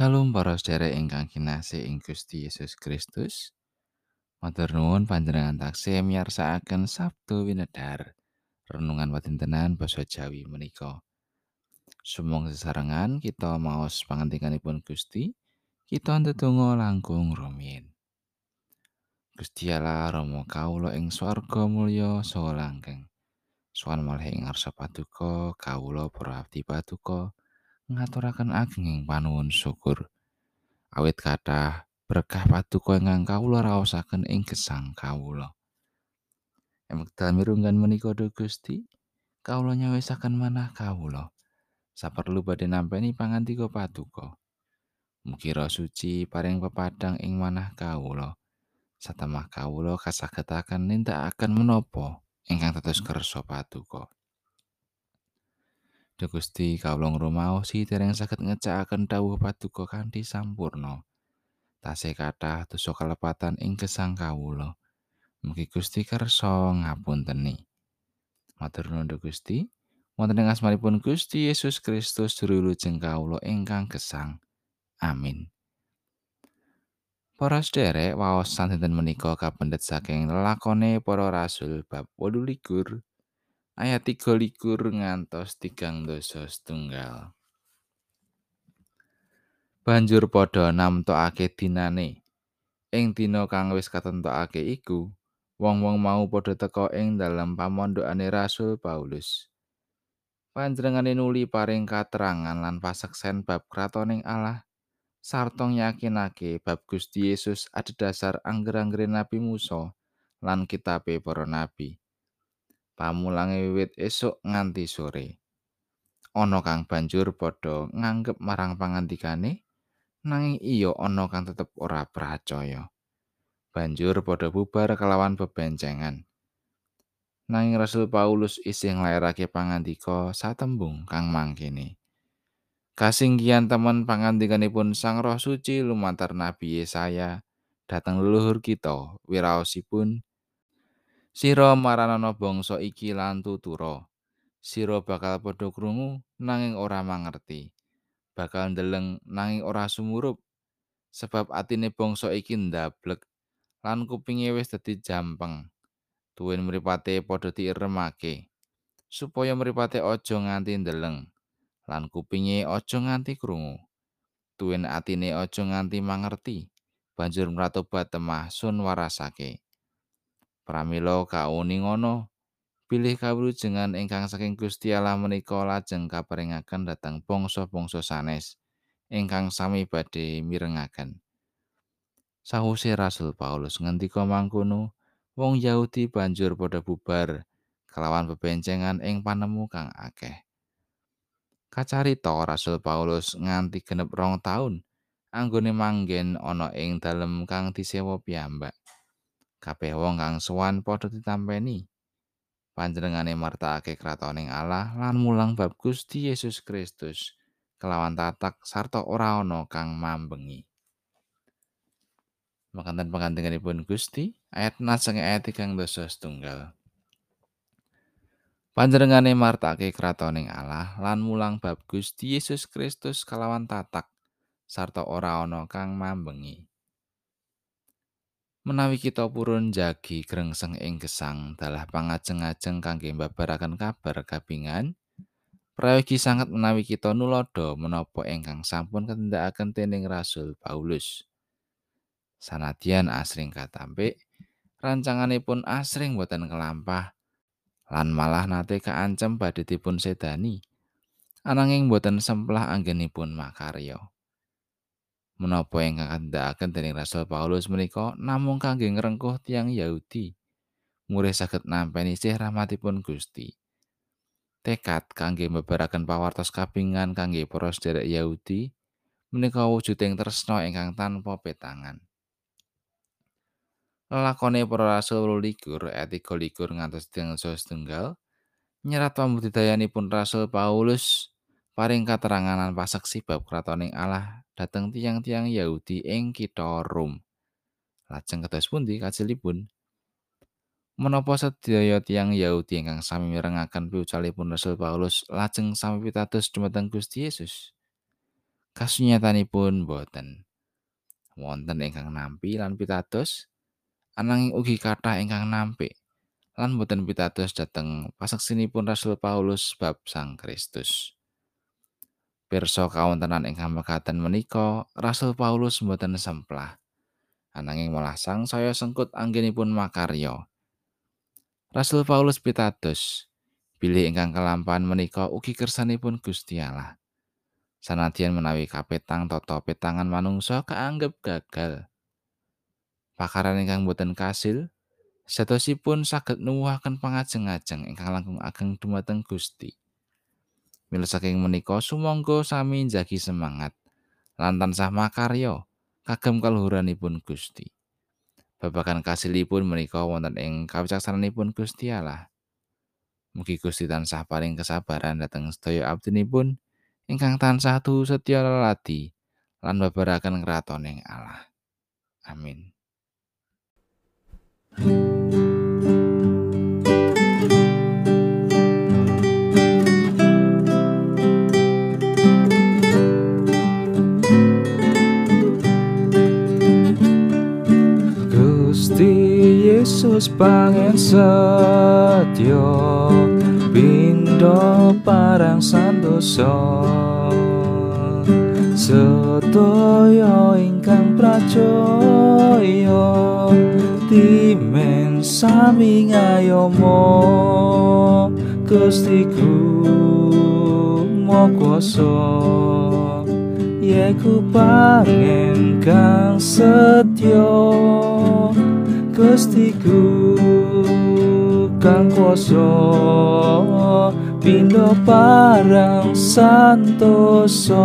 Salam para sedherek ingkang kinasih ing Gusti Yesus Kristus. Matur nuwun panjenengan taksih miyarsakaken Sabtu Winedhar. Renungan watintenan basa Jawi menika. Sumong sesarengan kita maos pangandikanipun Gusti, kita ndedonga langkung rumiyin. Gusti Allah Rama kawula ing swarga mulya saha langgeng. Sowan malih ing ngarsa paduka kawula para abdi paduka ngaturaken agenging panuwun syukur. Awit kathah berkah paduka ingkang kawula raosaken ing gesang kawula. Ing wekdal mirunggan menika Duh Gusti, kawula nyawisaken manah kawula. Saperlu badhe nampi pangandika paduka. Mugi Roh Suci paring pepadang ing manah kawula. Satemah kawula kasagetaken nindakaken menapa ingkang tetes kersa paduka. Gusti kawula ngrumaosi dereng saged ngecakaken dawuh paduka kanthi sampurna. Tasih kathah dosa kalepatan ing gesang kawula. Mugi Gusti kersa ngapunteni. Matur nuwun Gusti. Wonten ing asmanipun Gusti Yesus Kristus juru wilujeng kawula ingkang gesang. Amin. Para sederek waos dinten menika kapendet saking lelakone para rasul bab 28 ayat 33 ngantos tigang dosa setunggal. Banjur padha namtokake dinane. Ing dina kang wis katentokake iku, wong-wong mau padha teka ing dalem pamondokane Rasul Paulus. Panjenengane nuli paring katerangan lan paseksen bab kratoning Allah sarta yakinake bab Gusti Yesus adhedhasar angger-anggere Nabi Musa lan kitabe para nabi. Pamulange wiwit esuk nganti sore. Ana kang banjur padha nganggep marang pangandikane nanging iya ana kang tetep ora percaya. Banjur padha bubar kelawan bebencengan. Nanging Rasul Paulus isih nglairake pangandika satembung kang mangkene. Kasinggihan temen pangandikanipun Sang Roh Suci lumantar Nabi Yesaya dateng leluhur kita wiraosipun Sira maranana bangsa iki lan tutura. Sira bakal padha krungu nanging ora mangerti. bakal ndeleng nanging ora sumurup. Sebab atine bangsa iki ndablek lan kupinge wis dadi jampeng. Tuwin mripate padha diiremake. Supaya mripate aja nganti ndeleng lan kupinge aja nganti krungu. Tuwin atine aja nganti mangerti. Banjur mratobat temah sun warasake pramila kauni ngono pilih kawrujengan ingkang saking Gusti Allah menika lajeng kaperingaken dhateng bangsa-bangsa sanes ingkang sami badhe mirengaken. Sahuse Rasul Paulus ngendika mangkono, wong Yahudi banjur padha bubar kelawan bebencengan ing panemu kang akeh. Kacarita Rasul Paulus nganti genep rong taun anggone manggen ana ing dalem kang disewa piyambak. Kabeh wong kang sowan padha ditampeni. panjenengane martakake kratoning Allah lan mulang bab Gusti Yesus Kristus kelawan tatak sarta ora ana kang mambengi. Makanten pengantinganipun Gusti ayat naseng ayat kang dosa setunggal. Panjenengane martakake kratoning Allah lan mulang bab Gusti Yesus Kristus kelawan tatak sarta ora ana kang mambengi. Menawi kita purun jagi grengseng ing gesang dalah pangajeng-ajeng kangge mbabaraken kabar kabingan. Prayogi sangat menawi kita nulodo menapa ingkang sampun ketindakaken dening Rasul Paulus. Sanadyan asring katampe rancanganipun asring boten kelampah lan malah nate kaancem badhe dipun sedani. Ananging boten semplah anggenipun makarya menapa ingkang kandhakaken dening Rasul Paulus menika namung kangge ngrengkuh tiang Yahudi. Murih saged nampi sih rahmatipun Gusti. Tekad kangge mbebaraken pawartos kapingan kangge para sedherek Yahudi menika wujuding tresna ingkang tanpa petangan. Lelakone para rasul likur etika likur ngantos tiang setunggal nyerat pambudidayanipun Rasul Paulus paring katerangan pasaksi bab kratoning Allah dhateng tiang-tiang Yahudi ing kitha Rom. Lajeng kados pundi kasilipun? Menapa sedaya tiang Yahudi ingkang sami mirengaken piucalipun Rasul Paulus lajeng sami pitados dumateng Gusti Yesus? kasunyatanipun boten wonten ingkang nampi lan pitados ananging ugi kathah ingkang nampi lan boten pitados dhateng pasaksinipun Rasul Paulus bab Sang Kristus. Pirsa kawontenan ingkang mekaten menika Rasul Paulus boten semplah. Ananging malah sang saya sengkut anggenipun makarya. Rasul Paulus pitados bilih ingkang kelampahan menika ugi kersanipun Gusti Allah. Sanadyan menawi kapetang tata petangan manungsa kaanggep gagal. Pakaran ingkang boten kasil, sedosipun saged nuwuhaken pangajeng-ajeng ingkang langkung ageng dumateng Gusti. Mila saking menika sumangga sami njagi semangat lan tansah makarya kagem kaluhuranipun Gusti. Babagan kasilipun menika wonten ing kawicaksananipun Gusti Allah. Mugi Gusti tansah paring kesabaran dhateng sedaya abdinipun ingkang tansah tu setya leladi lan babaraken kratoning Allah. Amin. Gusti Yesus pangen setyo pindho parang sandosa sedaya ingkang pracaya timen sami ngayomo Gustiku mokoso Yeku pangen kang setyo Gustiku kang kuasa pindho parang santosa